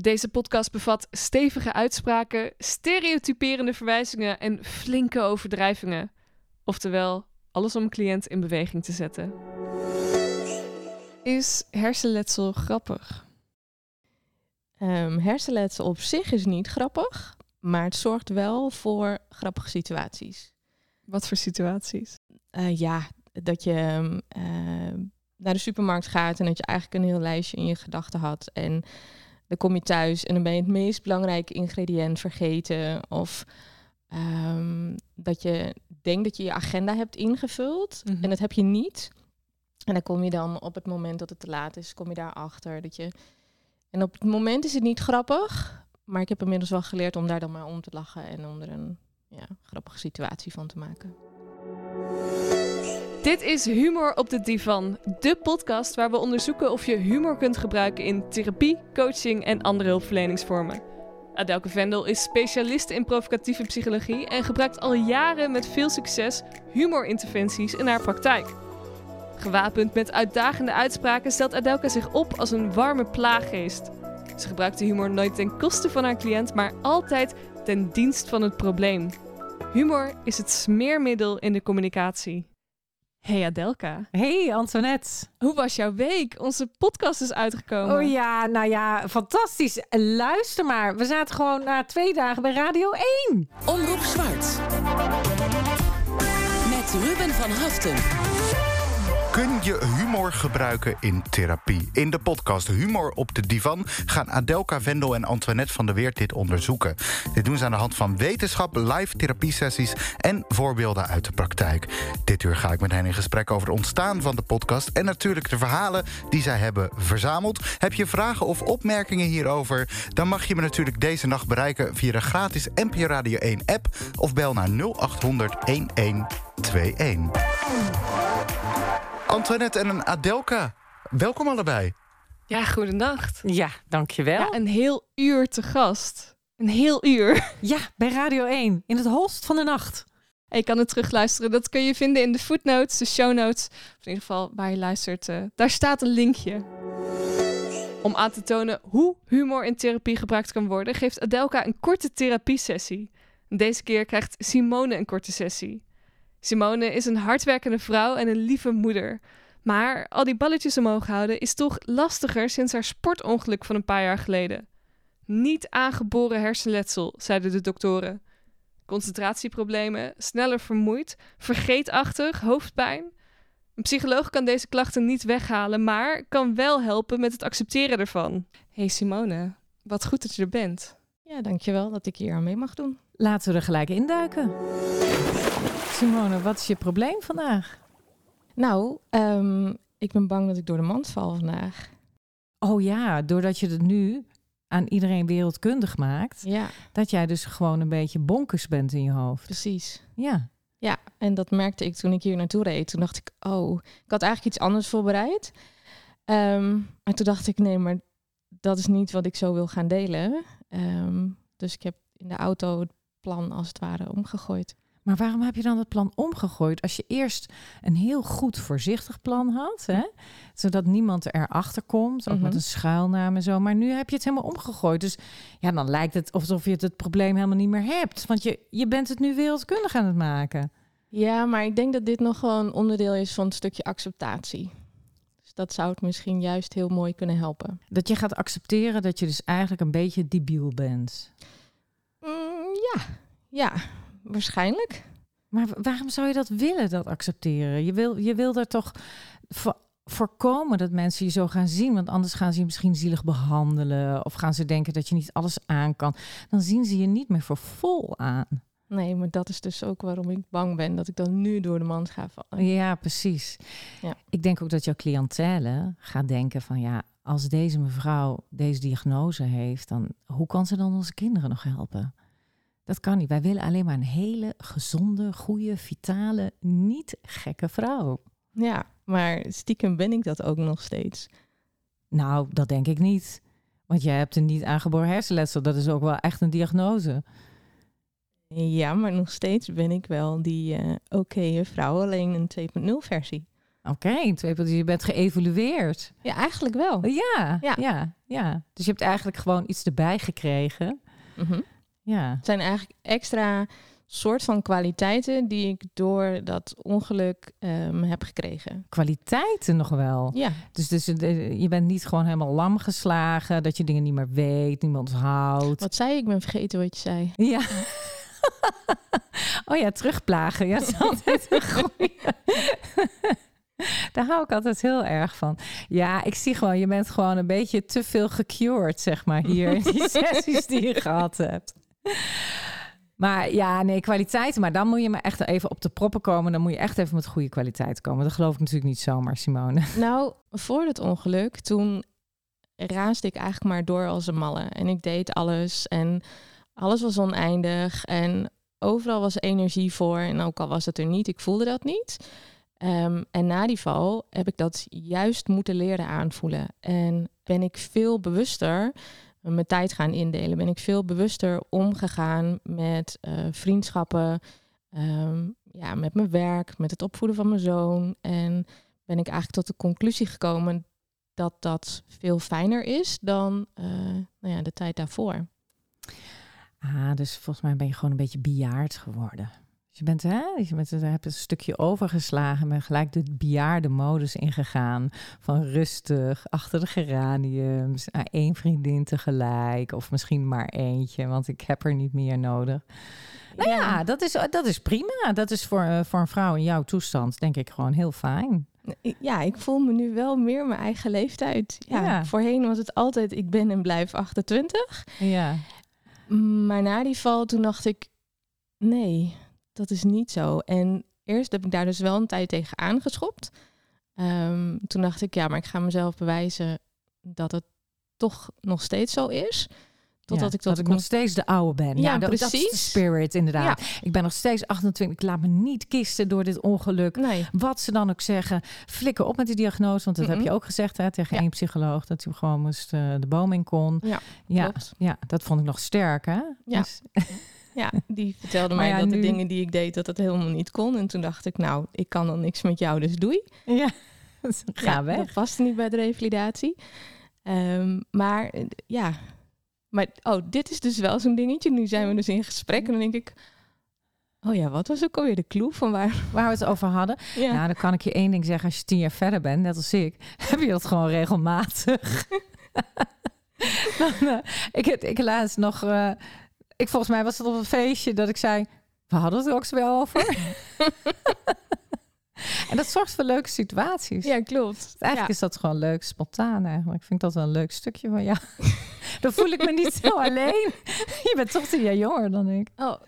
Deze podcast bevat stevige uitspraken, stereotyperende verwijzingen en flinke overdrijvingen. Oftewel, alles om een cliënt in beweging te zetten. Is hersenletsel grappig? Um, hersenletsel op zich is niet grappig, maar het zorgt wel voor grappige situaties. Wat voor situaties? Uh, ja, dat je uh, naar de supermarkt gaat en dat je eigenlijk een heel lijstje in je gedachten had. En dan kom je thuis en dan ben je het meest belangrijke ingrediënt vergeten. Of um, dat je denkt dat je je agenda hebt ingevuld Mhm. en dat heb je niet. En dan kom je dan op het moment dat het te laat is, kom je daarachter. Dat je... En op het moment is het niet grappig, maar ik heb inmiddels wel geleerd om daar dan maar om te lachen en om er een ja, grappige situatie van te maken. Dit is Humor op de Divan, de podcast waar we onderzoeken of je humor kunt gebruiken in therapie, coaching en andere hulpverleningsvormen. Adelke Vendel is specialist in provocatieve psychologie en gebruikt al jaren met veel succes humorinterventies in haar praktijk. Gewapend met uitdagende uitspraken stelt Adelka zich op als een warme plaaggeest. Ze gebruikt de humor nooit ten koste van haar cliënt, maar altijd ten dienst van het probleem. Humor is het smeermiddel in de communicatie. Hey Adelka, Hey Antoinette. hoe was jouw week? Onze podcast is uitgekomen. Oh ja, nou ja, fantastisch. Luister maar, we zaten gewoon na twee dagen bij Radio 1. Omroep Zwart. Met Ruben van Haften. Kun je humor gebruiken in therapie? In de podcast Humor op de Divan gaan Adelka Vendel en Antoinette van der Weert dit onderzoeken. Dit doen ze aan de hand van wetenschap, live therapiesessies en voorbeelden uit de praktijk. Dit uur ga ik met hen in gesprek over het ontstaan van de podcast en natuurlijk de verhalen die zij hebben verzameld. Heb je vragen of opmerkingen hierover? Dan mag je me natuurlijk deze nacht bereiken via de gratis NPO Radio 1 app of bel naar 0800 1121. Antoinette en Adelka, welkom allebei. Ja, goedenacht. Ja, dankjewel. Ja, een heel uur te gast. Een heel uur. Ja, bij Radio 1, in het holst van de nacht. En je kan het terugluisteren. Dat kun je vinden in de footnotes, de show notes. Of in ieder geval waar je luistert. eh, daar staat een linkje. Om aan te tonen hoe humor in therapie gebruikt kan worden, geeft Adelka een korte therapiesessie. Deze keer krijgt Simone een korte sessie. Simone is een hardwerkende vrouw en een lieve moeder. Maar al die balletjes omhoog houden is toch lastiger sinds haar sportongeluk van een paar jaar geleden. Niet aangeboren hersenletsel, zeiden de doktoren. Concentratieproblemen, sneller vermoeid, vergeetachtig, hoofdpijn. Een psycholoog kan deze klachten niet weghalen, maar kan wel helpen met het accepteren ervan. Hey Simone, wat goed dat je er bent. Ja, dankjewel dat ik hier aan mee mag doen. Laten we er gelijk induiken. Simone, wat is je probleem vandaag? Nou, ehm, ik ben bang dat ik door de mand val vandaag. Oh ja, doordat je het nu aan iedereen wereldkundig maakt, Ja, dat jij dus gewoon een beetje bonkers bent in je hoofd. precies. Ja. Ja, en dat merkte ik toen ik hier naartoe reed. Toen dacht ik, oh, ik had eigenlijk iets anders voorbereid. Ehm, maar toen dacht ik, nee, maar dat is niet wat ik zo wil gaan delen. Ehm, dus ik heb in de auto het plan als het ware omgegooid. Maar waarom heb je dan het plan omgegooid als je eerst een heel goed voorzichtig plan had, hè? zodat niemand erachter komt, ook Mhm. met een schuilnaam en zo. Maar nu heb je het helemaal omgegooid. Dus ja, dan lijkt het alsof je het, het probleem helemaal niet meer hebt, want je, je bent het nu wereldkundig aan het maken. Ja, maar ik denk dat dit nog gewoon onderdeel is van een stukje acceptatie. Dus dat zou het misschien juist heel mooi kunnen helpen. Dat je gaat accepteren dat je dus eigenlijk een beetje debiel bent. Mm, ja, ja, waarschijnlijk. Maar wa- waarom zou je dat willen, dat accepteren? Je wil, je wil er toch voor, voorkomen dat mensen je zo gaan zien. Want anders gaan ze je misschien zielig behandelen. Of gaan ze denken dat je niet alles aan kan. Dan zien ze je niet meer voor vol aan. Nee, maar dat is dus ook waarom ik bang ben dat ik dan nu door de mand ga vallen. Ja, precies. Ja. Ik denk ook dat jouw cliëntele gaat denken van... ja, als deze mevrouw deze diagnose heeft... dan hoe kan ze dan onze kinderen nog helpen? Dat kan niet. Wij willen alleen maar een hele gezonde, goede, vitale, niet gekke vrouw. Ja, maar stiekem ben ik dat ook nog steeds. Nou, dat denk ik niet. Want jij hebt een niet aangeboren hersenletsel. Dat is ook wel echt een diagnose. Ja, maar nog steeds ben ik wel die eh oké vrouw, alleen een 2.0 versie. Oké, dus je bent geëvolueerd. Ja, eigenlijk wel. Ja, ja, Ja. ja, Dus je hebt eigenlijk gewoon iets erbij gekregen. Mhm. Ja. Het zijn eigenlijk extra soort van kwaliteiten die ik door dat ongeluk ehm, heb gekregen. Kwaliteiten nog wel. Ja, Dus, dus eh, je bent niet gewoon helemaal lam geslagen, dat je dingen niet meer weet, niemand houdt. wat zei? Ik ben vergeten wat je zei. Ja. oh ja, terugplagen. Ja, dat is altijd een goeie. Daar hou ik altijd heel erg van. Ja, ik zie gewoon, je bent gewoon een beetje te veel gecured, zeg maar, hier in die sessies die je gehad hebt. Maar ja, nee, kwaliteiten. Maar dan moet je maar echt even op de proppen komen. Dan moet je echt even met goede kwaliteit komen. Dat geloof ik natuurlijk niet zomaar, Simone. Nou, voor het ongeluk, toen raasde ik eigenlijk maar door als een malle. En ik deed alles en alles was oneindig. En overal was energie voor. En ook al was het er niet, ik voelde dat niet. Ehm, en na die val heb ik dat juist moeten leren aanvoelen. En ben ik veel bewuster mijn tijd gaan indelen. Ben ik veel bewuster omgegaan met eh, vriendschappen, ehm, ja, met mijn werk, met het opvoeden van mijn zoon. En ben ik eigenlijk tot de conclusie gekomen dat dat veel fijner is dan eh, nou ja, de tijd daarvoor. Ah, dus volgens mij ben je gewoon een beetje bejaard geworden. Je bent, hè, je bent, je hebt een stukje overgeslagen, ben gelijk de bejaarde modus ingegaan. Van rustig, achter de geraniums, aan één vriendin tegelijk. Of misschien maar eentje, want ik heb er niet meer nodig. Nou ja, dat, is, dat is prima. Dat is voor, eh, voor een vrouw in jouw toestand, denk ik, gewoon heel fijn. Ja, ik voel me nu wel meer mijn eigen leeftijd. Ja, Ja. Voorheen was het altijd ik ben en blijf 28. Ja, Maar na die val toen dacht ik, nee, dat is niet zo. En eerst heb ik daar dus wel een tijd tegen aangeschopt. Ehm, toen dacht ik, ja, maar ik ga mezelf bewijzen dat het toch nog steeds zo is. Totdat ja, ik tot dat ik nog steeds de oude ben. Ja, Ja, dat, dat is de precies. spirit inderdaad. Ik ben nog steeds 28. Ik laat me niet kisten door dit ongeluk. Nee, Wat ze dan ook zeggen, flikker op met die diagnose. Want dat heb Mhm. je ook gezegd hè, tegen één psycholoog. Dat hij gewoon moest eh, de boom in kon. Ja, ja, dat vond ik nog sterk hè. Ja. Dus- ja, die vertelde mij ja, dat nu- de dingen die ik deed, dat het helemaal niet kon. En toen dacht ik, nou, ik kan dan niks met jou, dus doei. ja. Ga ja, weg. Dat paste niet bij de revalidatie. Ehm, maar eh, ja, maar oh, dit is dus wel zo'n dingetje. Nu zijn we dus in gesprek en dan denk ik, oh ja, wat was ook alweer de clue van waar? Waar we het over hadden. Ja, Nou, dan kan ik je één ding zeggen. Als je tien jaar verder bent, net als ik, heb je dat gewoon regelmatig. dan, eh, ik, heb- ik laatst nog... eh, ik, volgens mij was het op een feestje dat ik zei... We hadden het er ook zo wel over. en dat zorgt voor leuke situaties. ja klopt. Eigenlijk Ja. is dat gewoon leuk, spontaan eigenlijk. Ik vind dat wel een leuk stukje van jou. Dan voel ik me niet zo alleen. Je bent toch tien jaar jonger dan ik. Oh,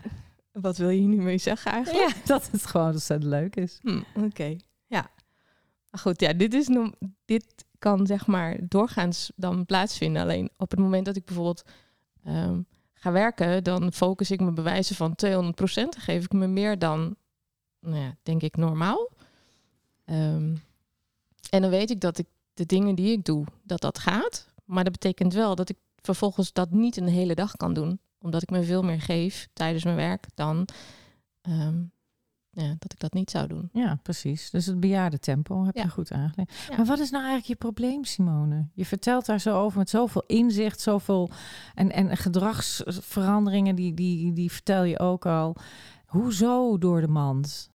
wat wil je nu mee zeggen eigenlijk? Ja, dat het gewoon ontzettend leuk is. Hm, Oké, ja. Maar goed, ja, dit, is nog, dit kan zeg maar doorgaans dan plaatsvinden. Alleen op het moment dat ik bijvoorbeeld ehm, ga werken, dan focus ik mijn bewijzen van 200%. Dan geef ik me meer dan, nou ja, denk ik, normaal. Ehm, en dan weet ik dat ik de dingen die ik doe, dat dat gaat. Maar dat betekent wel dat ik vervolgens dat niet een hele dag kan doen. Omdat ik me veel meer geef tijdens mijn werk dan ehm, ja, dat ik dat niet zou doen. Ja, precies. Dus het bejaarde tempo heb Ja. je goed aangelegd. Ja. Maar wat is nou eigenlijk je probleem, Simone? Je vertelt daar zo over met zoveel inzicht, zoveel en, en gedragsveranderingen, die, die, die vertel je ook al. Hoezo door de mand?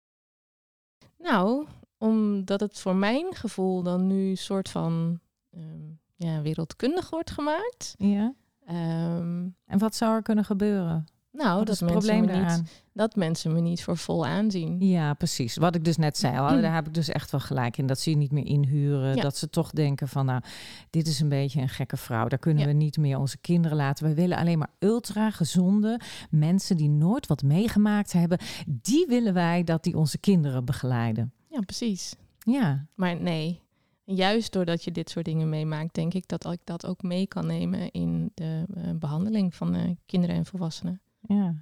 Nou, omdat het voor mijn gevoel dan nu een soort van ehm, ja, wereldkundig wordt gemaakt. Ja. Ehm, En wat zou er kunnen gebeuren? Nou, dat is mensen, probleem me niet, dat mensen me niet voor vol aanzien. Ja, precies. Wat ik dus net zei, al, daar heb ik dus echt wel gelijk in. Dat ze je niet meer inhuren. Ja. Dat ze toch denken van, nou, dit is een beetje een gekke vrouw. Daar kunnen Ja. we niet meer onze kinderen laten. We willen alleen maar ultra gezonde mensen die nooit wat meegemaakt hebben. Die willen wij dat die onze kinderen begeleiden. Ja, precies. Ja, Maar nee, juist doordat je dit soort dingen meemaakt, denk ik dat ik dat ook mee kan nemen in de eh, behandeling van eh, kinderen en volwassenen. Ja.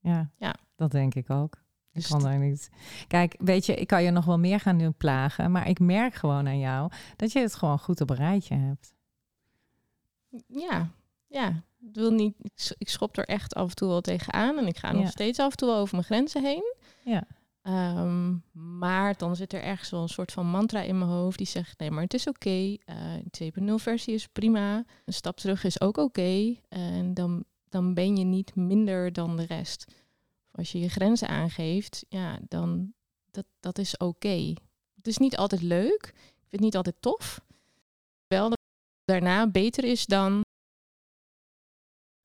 Ja, Ja. dat denk ik ook. Ik Dus kan daar niet. Kijk, weet je, ik kan je nog wel meer gaan doen plagen. Maar ik merk gewoon aan jou dat je het gewoon goed op een rijtje hebt. Ja, ja. Ik, wil niet, ik schop er echt af en toe wel tegenaan en ik ga nog steeds af en toe wel over mijn grenzen heen. Ja. Ehm, maar dan zit er ergens wel een soort van mantra in mijn hoofd die zegt: nee, maar het is oké. Okay. 2.0 versie is prima. Een stap terug is ook oké. En dan, dan ben je niet minder dan de rest. Als je je grenzen aangeeft, ja, dan dat, dat is oké. Het is niet altijd leuk. Ik vind het niet altijd tof. Wel dat het daarna beter is dan.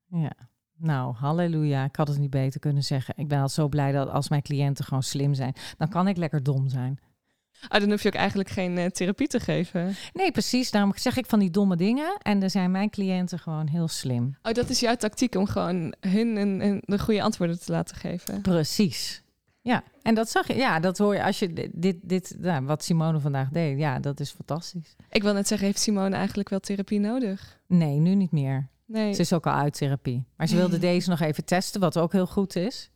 Ja. Nou, halleluja. Ik had het niet beter kunnen zeggen. Ik ben al zo blij dat als mijn cliënten gewoon slim zijn, dan kan ik lekker dom zijn. Ah, dan hoef je ook eigenlijk geen uh, therapie te geven. Nee, precies. Daarom zeg ik van die domme dingen. En dan zijn mijn cliënten gewoon heel slim. Oh, dat is jouw tactiek om gewoon hun een, een, de goede antwoorden te laten geven. Precies. Ja, en dat zag je. Ja, dat hoor je als je dit, dit nou, wat Simone vandaag deed. Ja, dat is fantastisch. Ik wil net zeggen, heeft Simone eigenlijk wel therapie nodig? Nee, nu niet meer. Nee. Ze is ook al uit therapie. Maar ze wilde deze nog even testen, wat ook heel goed is.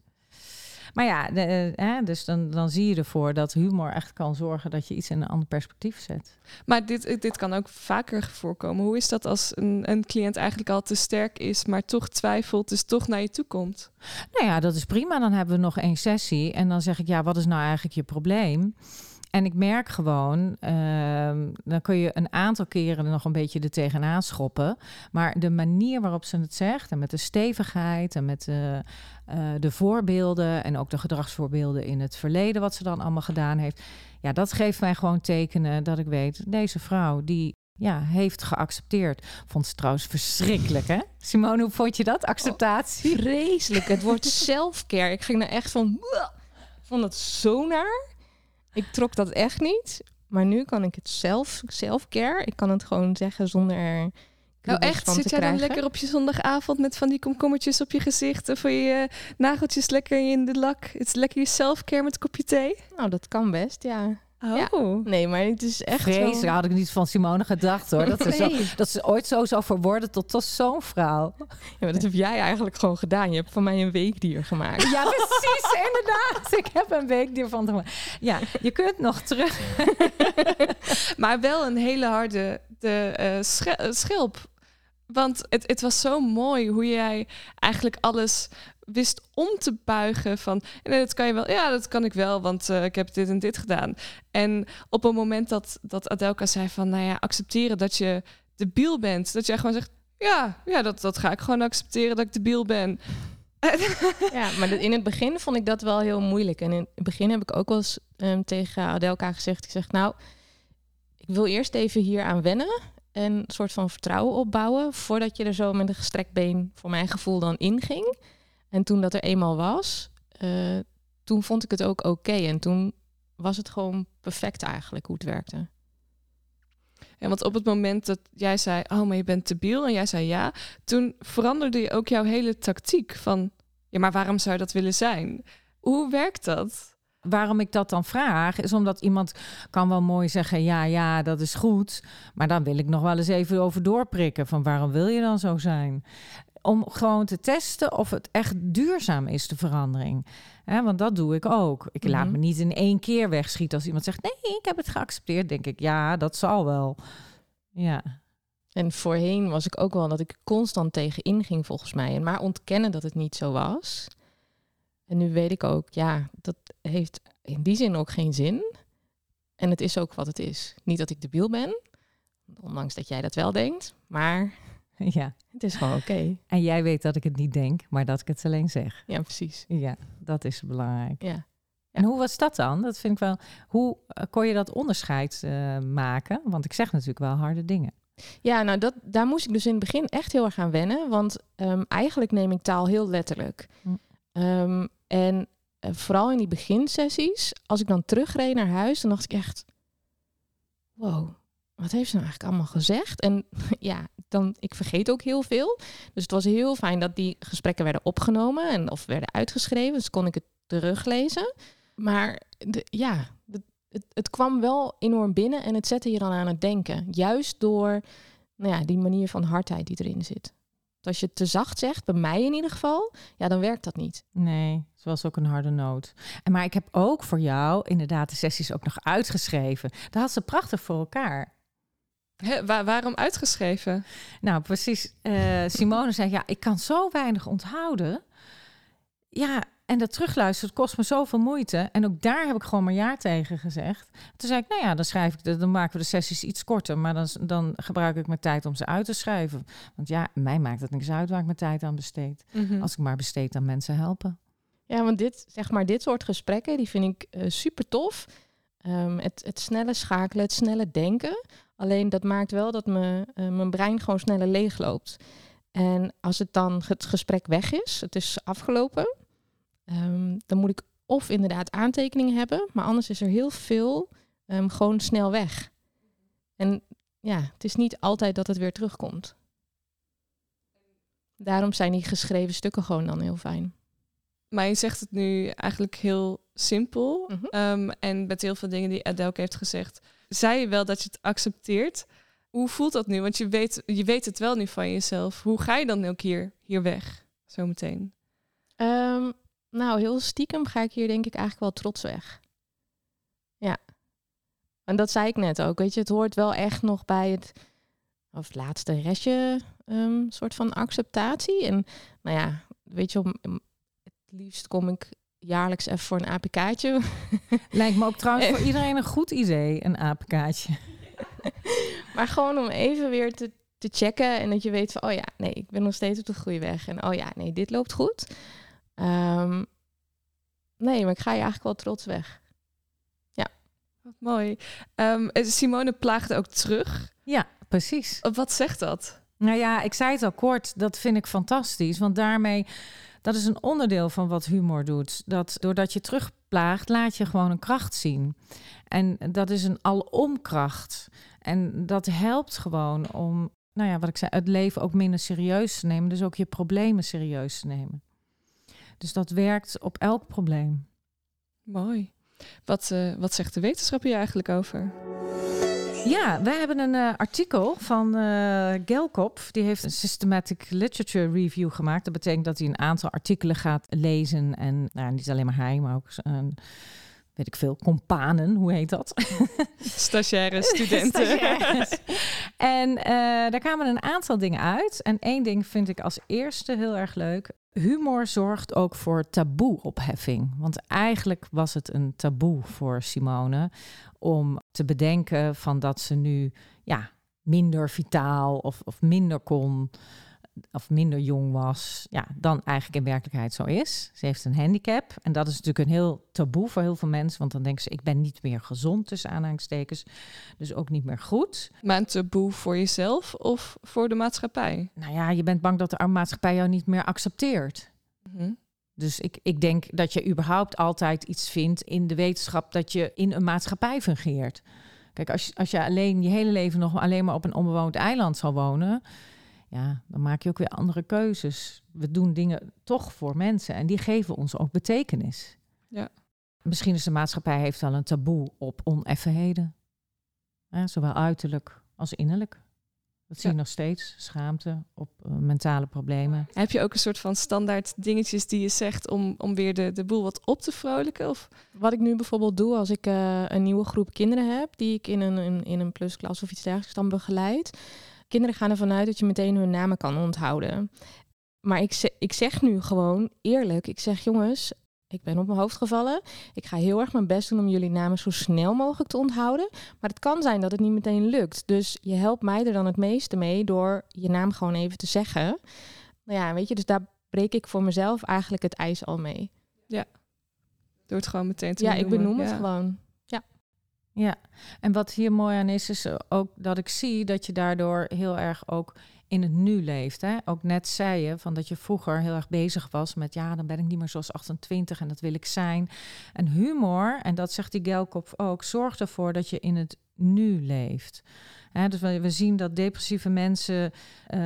Maar ja, de, eh, dus dan, dan zie je ervoor dat humor echt kan zorgen dat je iets in een ander perspectief zet. Maar dit, dit kan ook vaker voorkomen. Hoe is dat als een, een cliënt eigenlijk al te sterk is, maar toch twijfelt, dus toch naar je toe komt? Nou ja, dat is prima. Dan hebben we nog één sessie. En dan zeg ik, ja, wat is nou eigenlijk je probleem? En ik merk gewoon, ehm, dan kun je een aantal keren er nog een beetje er tegenaan schoppen. Maar de manier waarop ze het zegt, en met de stevigheid en met de, eh, de voorbeelden en ook de gedragsvoorbeelden in het verleden, wat ze dan allemaal gedaan heeft. Ja, dat geeft mij gewoon tekenen dat ik weet, deze vrouw die ja, heeft geaccepteerd. Vond ze trouwens verschrikkelijk, hè? Simone, hoe vond je dat? Acceptatie? Oh, vreselijk. Het wordt selfcare. Ik ging er echt van... Ik vond het zo naar. Ik trok dat echt niet. Maar nu kan ik het zelf, self-care. Ik kan het gewoon zeggen zonder er nou echt, zit jij dan lekker op je zondagavond met van die komkommertjes op je gezicht of voor je nageltjes lekker in de lak? Het is lekker je self-care met een kopje thee? Nou, dat kan best, ja. Oh. Nee, maar het is echt Vrees, had ik niet van Simone gedacht hoor. Dat, ze, zo, dat ze ooit zo zou verworden tot, tot zo'n vrouw. Ja, maar dat heb jij eigenlijk gewoon gedaan. Je hebt van mij een weekdier gemaakt. Ja, precies, inderdaad. Ik heb een weekdier van gemaakt. Ja, je kunt nog terug. maar wel een hele harde de, uh, schilp. Want het, het was zo mooi hoe jij eigenlijk alles wist om te buigen van nee, dat kan je wel. Ja, dat kan ik wel, want uh, ik heb dit en dit gedaan. En op een moment dat, dat Adelka zei van nou ja, accepteren dat je debiel bent, dat jij gewoon zegt ja, ja dat, dat ga ik gewoon accepteren dat ik debiel ben. ja, maar in het begin vond ik dat wel heel moeilijk. En in het begin heb ik ook wel eens um, tegen Adelka gezegd, ik zeg nou, ik wil eerst even hier aan wennen en een soort van vertrouwen opbouwen voordat je er zo met een gestrekt been voor mijn gevoel dan inging. En toen dat er eenmaal was, uh, toen vond ik het ook oké. En toen was het gewoon perfect eigenlijk hoe het werkte. Ja, want op het moment dat jij zei, oh, maar je bent debiel, en jij zei ja, toen veranderde je ook jouw hele tactiek van, ja, maar waarom zou je dat willen zijn? Hoe werkt dat? Waarom ik dat dan vraag, is omdat iemand kan wel mooi zeggen: ja, ja, dat is goed. Maar dan wil ik nog wel eens even over doorprikken. Van waarom wil je dan zo zijn? Om gewoon te testen of het echt duurzaam is, de verandering. want dat doe ik ook. Ik laat mhm. me niet in één keer wegschieten als iemand zegt: nee, ik heb het geaccepteerd. Denk ik, ja, dat zal wel. Ja. En voorheen was ik ook wel dat ik constant tegen inging, volgens mij. En maar ontkennen dat het niet zo was. En nu weet ik ook, ja, dat heeft in die zin ook geen zin. En het is ook wat het is. Niet dat ik debiel ben, ondanks dat jij dat wel denkt, maar Ja. Het is gewoon oké. En jij weet dat ik het niet denk, maar dat ik het alleen zeg. Ja, precies. Ja, dat is belangrijk. Ja. En hoe was dat dan? Dat vind ik wel. Hoe uh, kon je dat onderscheid uh, maken? Want ik zeg natuurlijk wel harde dingen. Ja, nou dat, daar moest ik dus in het begin echt heel erg aan wennen. Want um, eigenlijk neem ik taal heel letterlijk. Hm. Um, en uh, vooral in die beginsessies, als ik dan terugreed naar huis, dan dacht ik echt: wow, wat heeft ze nou eigenlijk allemaal gezegd? En ja, dan, ik vergeet ook heel veel. Dus het was heel fijn dat die gesprekken werden opgenomen en of werden uitgeschreven. Dus kon ik het teruglezen. Maar de, ja, het, het kwam wel enorm binnen en het zette je dan aan het denken. Juist door nou ja, die manier van hardheid die erin zit. als je het te zacht zegt, bij mij in ieder geval, ja, dan werkt dat niet. Nee, zoals ook een harde noot. En maar ik heb ook voor jou inderdaad de sessies ook nog uitgeschreven. Daar had ze prachtig voor elkaar waarom uitgeschreven? Nou, precies. Uh, Simone zei, ja, ik kan zo weinig onthouden. Ja, En dat terugluisteren kost me zoveel moeite. En ook daar heb ik gewoon maar ja tegen gezegd. Toen zei ik, nou ja, dan schrijf ik de, dan maken we de sessies iets korter. Maar dan, dan gebruik ik mijn tijd om ze uit te schrijven. Want ja, mij maakt het niks uit waar ik mijn tijd aan besteed. Mhm. Als ik maar besteed aan mensen helpen. Ja, want dit, zeg maar, dit soort gesprekken, die vind ik eh, super tof. Ehm, het, het snelle schakelen, het snelle denken. Alleen dat maakt wel dat me, eh, mijn brein gewoon sneller leegloopt. En als het dan het gesprek weg is, het is afgelopen, ehm, dan moet ik of inderdaad aantekeningen hebben, maar anders is er heel veel ehm, gewoon snel weg. En ja, het is niet altijd dat het weer terugkomt. Daarom zijn die geschreven stukken gewoon dan heel fijn. Maar je zegt het nu eigenlijk heel simpel. Mhm. Ehm, en met heel veel dingen die Adelke heeft gezegd, zei je wel dat je het accepteert. Hoe voelt dat nu? Want je weet, je weet het wel nu van jezelf. Hoe ga je dan ook hier, hier weg? Zometeen. Ehm, nou, heel stiekem ga ik hier denk ik eigenlijk wel trots weg. Ja. En dat zei ik net ook. Weet je, het hoort wel echt nog bij het, of laatste restje, ehm, soort van acceptatie. En nou ja, weet je, om- het liefst kom ik jaarlijks even voor een APK'tje. Lijkt me ook trouwens voor iedereen een goed idee, een apenkaartje. maar gewoon om even weer te, te checken en dat je weet van, oh ja, nee, ik ben nog steeds op de goede weg. En oh ja, nee, dit loopt goed. Ehm, nee, maar ik ga je eigenlijk wel trots weg. Wat mooi. Ehm, Simone plaagde ook terug. Ja, precies. Wat zegt dat? Nou ja, ik zei het al kort, dat vind ik fantastisch. Want daarmee, dat is een onderdeel van wat humor doet. Dat doordat je terugplaagt, laat je gewoon een kracht zien. En dat is een alomkracht. En dat helpt gewoon om, nou ja, wat ik zei, het leven ook minder serieus te nemen. Dus ook je problemen serieus te nemen. Dus dat werkt op elk probleem. Mooi. Wat, eh, wat zegt de wetenschap hier eigenlijk over? Ja, wij hebben een eh, artikel van eh Gelkop. Die heeft een systematic literature review gemaakt. Dat betekent dat hij een aantal artikelen gaat lezen. En nou, niet alleen maar hij, maar ook een, weet ik veel, companen. Hoe heet dat? Stagiaire studenten. Stagiaires. en eh, daar kwamen een aantal dingen uit. En één ding vind ik als eerste heel erg leuk. Humor zorgt ook voor taboe-opheffing. Want eigenlijk was het een taboe voor Simone om te bedenken van dat ze nu ja, minder vitaal of, of minder kon of minder jong was, ja, dan eigenlijk in werkelijkheid zo is. Ze heeft een handicap en dat is natuurlijk een heel taboe voor heel veel mensen, want dan denken ze, ik ben niet meer gezond tussen aanhalingstekens, dus ook niet meer goed. Maar een taboe voor jezelf of voor de maatschappij? Nou ja, je bent bang dat de maatschappij jou niet meer accepteert. Mhm. Dus ik, ik denk dat je überhaupt altijd iets vindt in de wetenschap dat je in een maatschappij fungeert. Kijk, als je, als je alleen je hele leven nog alleen maar op een onbewoond eiland zal wonen, ja, dan maak je ook weer andere keuzes. We doen dingen toch voor mensen en die geven ons ook betekenis. Ja. Misschien is de maatschappij heeft al een taboe op oneffenheden. Ja, zowel uiterlijk als innerlijk. Dat zie je nog steeds. Schaamte op eh, mentale problemen. Heb je ook een soort van standaard dingetjes die je zegt om, om weer de, de boel wat op te vrolijken? Of Wat ik nu bijvoorbeeld doe als ik eh, een nieuwe groep kinderen heb, die ik in een, in, in een plusklas of iets dergelijks dan begeleid. Kinderen gaan ervan uit dat je meteen hun namen kan onthouden. Maar ik, ik zeg nu gewoon eerlijk, ik zeg jongens, ik ben op mijn hoofd gevallen. Ik ga heel erg mijn best doen om jullie namen zo snel mogelijk te onthouden. Maar het kan zijn dat het niet meteen lukt. Dus je helpt mij er dan het meeste mee door je naam gewoon even te zeggen. Nou ja, weet je, dus daar breek ik voor mezelf eigenlijk het ijs al mee. door het gewoon meteen te Ja, ik benoem het Ja. gewoon. Ja, en wat hier mooi aan is, is ook dat ik zie dat je daardoor heel erg ook in het nu leeft. Hè? Ook net zei je van dat je vroeger heel erg bezig was met ja, dan ben ik niet meer zoals 28 en dat wil ik zijn. En humor, en dat zegt die Gelkop ook, zorgt ervoor dat je in het nu leeft. Dus we, we zien dat depressieve mensen eh,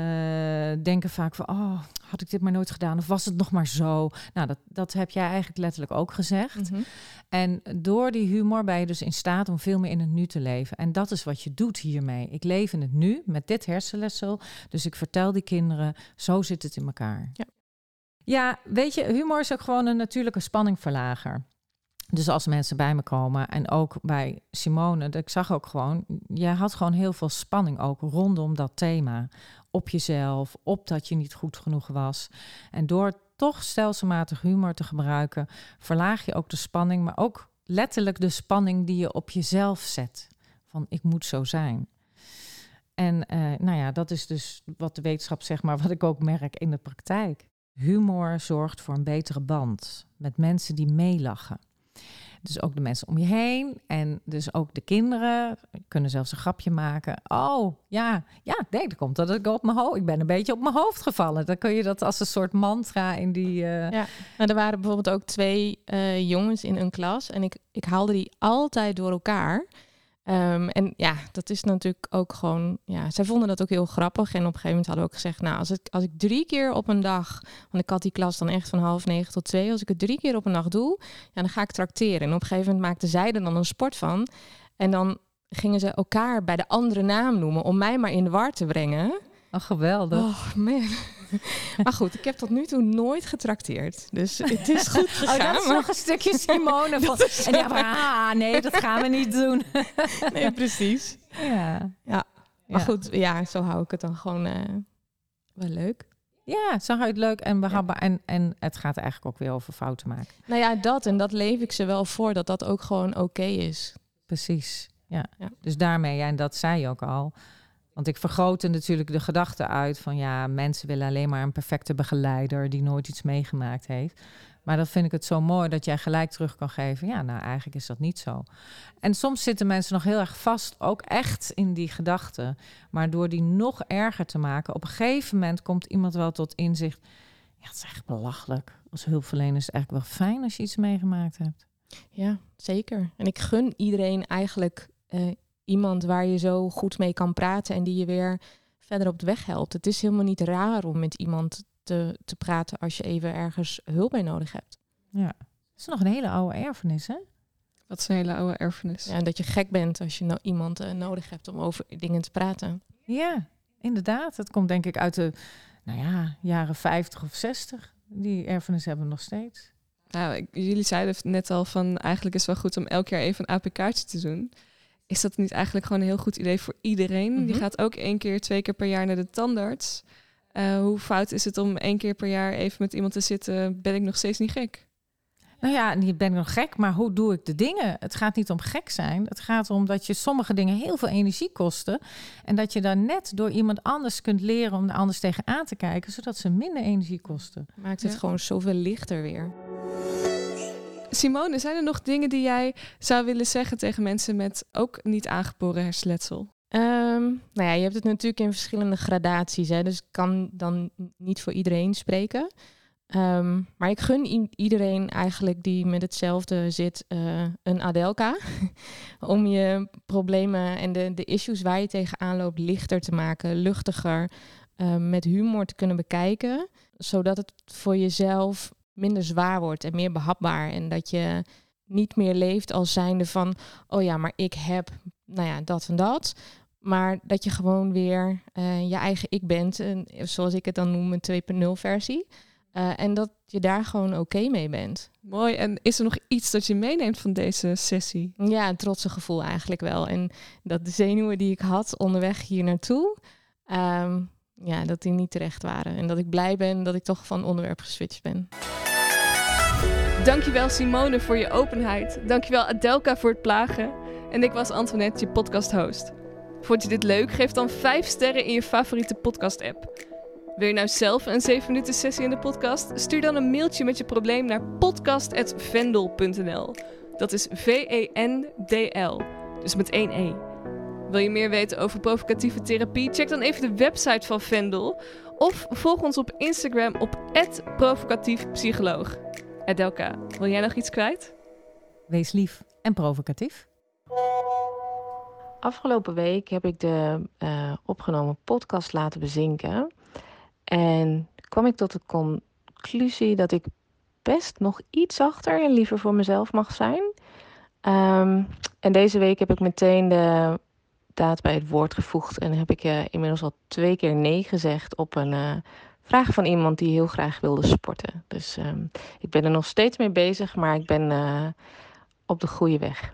denken vaak van, oh, had ik dit maar nooit gedaan of was het nog maar zo? Nou, dat, dat heb jij eigenlijk letterlijk ook gezegd. Mhm. En door die humor ben je dus in staat om veel meer in het nu te leven. En dat is wat je doet hiermee. Ik leef in het nu met dit hersenletsel. Dus ik vertel die kinderen, zo zit het in elkaar. Ja. Ja, weet je, humor is ook gewoon een natuurlijke spanningverlager. Dus als mensen bij me komen en ook bij Simone, ik zag ook gewoon, je had gewoon heel veel spanning ook rondom dat thema. op jezelf, op dat je niet goed genoeg was. En door toch stelselmatig humor te gebruiken, verlaag je ook de spanning, maar ook letterlijk de spanning die je op jezelf zet. Van ik moet zo zijn. En eh, nou ja, dat is dus wat de wetenschap zeg maar, wat ik ook merk in de praktijk. Humor zorgt voor een betere band met mensen die meelachen. Dus ook de mensen om je heen en dus ook de kinderen kunnen zelfs een grapje maken. Oh, ja, ja, nee, dat komt dat ik op mijn hoofd. Ik ben een beetje op mijn hoofd gevallen. Dan kun je dat als een soort mantra in die. Uh... Ja, nou, er waren bijvoorbeeld ook twee uh, jongens in een klas en ik, ik haalde die altijd door elkaar. Um, en ja, dat is natuurlijk ook gewoon. Ja, zij vonden dat ook heel grappig. En op een gegeven moment hadden we ook gezegd: Nou, als ik, als ik drie keer op een dag. Want ik had die klas dan echt van half negen tot twee. Als ik het drie keer op een dag doe, ja, dan ga ik trakteren. En op een gegeven moment maakten zij er dan een sport van. En dan gingen ze elkaar bij de andere naam noemen. Om mij maar in de war te brengen. Oh, geweldig. Oh, man. maar goed, ik heb tot nu toe nooit getrakteerd. Dus het is goed gegaan. Oh, dat is nog een stukje Simone. Van, en ja, maar ah, nee, dat gaan we niet doen. nee, precies. Ja. ja. Maar goed, ja, zo hou ik het dan gewoon uh, wel leuk. Ja, zo hou je het leuk en behapbaar. En, en het gaat eigenlijk ook weer over fouten maken. Nou ja, dat. En dat leef ik ze wel voor, dat dat ook gewoon oké is. Precies, ja. ja. Dus daarmee, ja, en dat zei je ook al want ik vergrootte natuurlijk de gedachte uit van ja, mensen willen alleen maar een perfecte begeleider die nooit iets meegemaakt heeft. Maar dat vind ik het zo mooi dat jij gelijk terug kan geven. Ja, nou eigenlijk is dat niet zo. En soms zitten mensen nog heel erg vast, ook echt in die gedachten. Maar door die nog erger te maken, op een gegeven moment komt iemand wel tot inzicht. Ja, het is echt belachelijk. Als hulpverlener is het eigenlijk wel fijn als je iets meegemaakt hebt. Ja, zeker. En ik gun iedereen eigenlijk uh, iemand waar je zo goed mee kan praten en die je weer verder op de weg helpt. Het is helemaal niet raar om met iemand te, te praten als je even ergens hulp bij nodig hebt. Ja, dat is nog een hele oude erfenis, hè? Wat is een hele oude erfenis? Ja, dat je gek bent als je nou iemand uh, nodig hebt om over dingen te praten. Ja, inderdaad. Het komt denk ik uit de nou ja, jaren 50 of 60. Die erfenis hebben we nog steeds. Nou, jullie zeiden net al van eigenlijk is het wel goed om elk jaar even een APK'tje te doen is dat niet eigenlijk gewoon een heel goed idee voor iedereen? Die mhm. gaat ook één keer, twee keer per jaar naar de tandarts. Uh, hoe fout is het om één keer per jaar even met iemand te zitten? Ben ik nog steeds niet gek? Nou ja, niet ben ik nog gek, maar hoe doe ik de dingen? Het gaat niet om gek zijn. Het gaat om dat je sommige dingen heel veel energie kosten. En dat je dan net door iemand anders kunt leren om er anders tegenaan te kijken, zodat ze minder energie kosten. Maakt het gewoon zoveel lichter weer. Simone, zijn er nog dingen die jij zou willen zeggen tegen mensen met ook niet aangeboren hersenletsel? Um, nou ja, je hebt het natuurlijk in verschillende gradaties, hè, dus ik kan dan niet voor iedereen spreken. Um, maar ik gun iedereen eigenlijk die met hetzelfde zit uh, een Adelka. om je problemen en de, de issues waar je tegenaan loopt lichter te maken, luchtiger, uh, met humor te kunnen bekijken. Zodat het voor jezelf minder zwaar wordt en meer behapbaar. En dat je niet meer leeft als zijnde van, oh ja, maar ik heb, nou ja, dat en dat. Maar dat je gewoon weer uh, je eigen ik bent, en, zoals ik het dan noem, een 2.0 versie. Uh, en dat je daar gewoon oké mee bent. Mooi. En is er nog iets dat je meeneemt van deze sessie? Ja, een trotse gevoel eigenlijk wel. En dat de zenuwen die ik had onderweg hier naartoe, um, ja, dat die niet terecht waren. En dat ik blij ben dat ik toch van onderwerp geswitcht ben. Dankjewel Simone voor je openheid. Dankjewel Adelka voor het plagen. En ik was Antoinette, je podcast host. Vond je dit leuk? Geef dan 5 sterren in je favoriete podcast app. Wil je nou zelf een 7 minuten sessie in de podcast? Stuur dan een mailtje met je probleem naar podcast.vendel.nl. Dat is V-E-N-D-L. Dus met één E. Wil je meer weten over provocatieve therapie? Check dan even de website van Vendel. Of volg ons op Instagram op provocatiefpsycholoog. Adelka, wil jij nog iets kwijt? Wees lief en provocatief. Afgelopen week heb ik de uh, opgenomen podcast laten bezinken. En kwam ik tot de conclusie dat ik best nog iets zachter en liever voor mezelf mag zijn. Um, en deze week heb ik meteen de daad bij het woord gevoegd en heb ik uh, inmiddels al twee keer nee gezegd op een uh, vraag van iemand die heel graag wilde sporten. Dus um, ik ben er nog steeds mee bezig, maar ik ben uh, op de goede weg.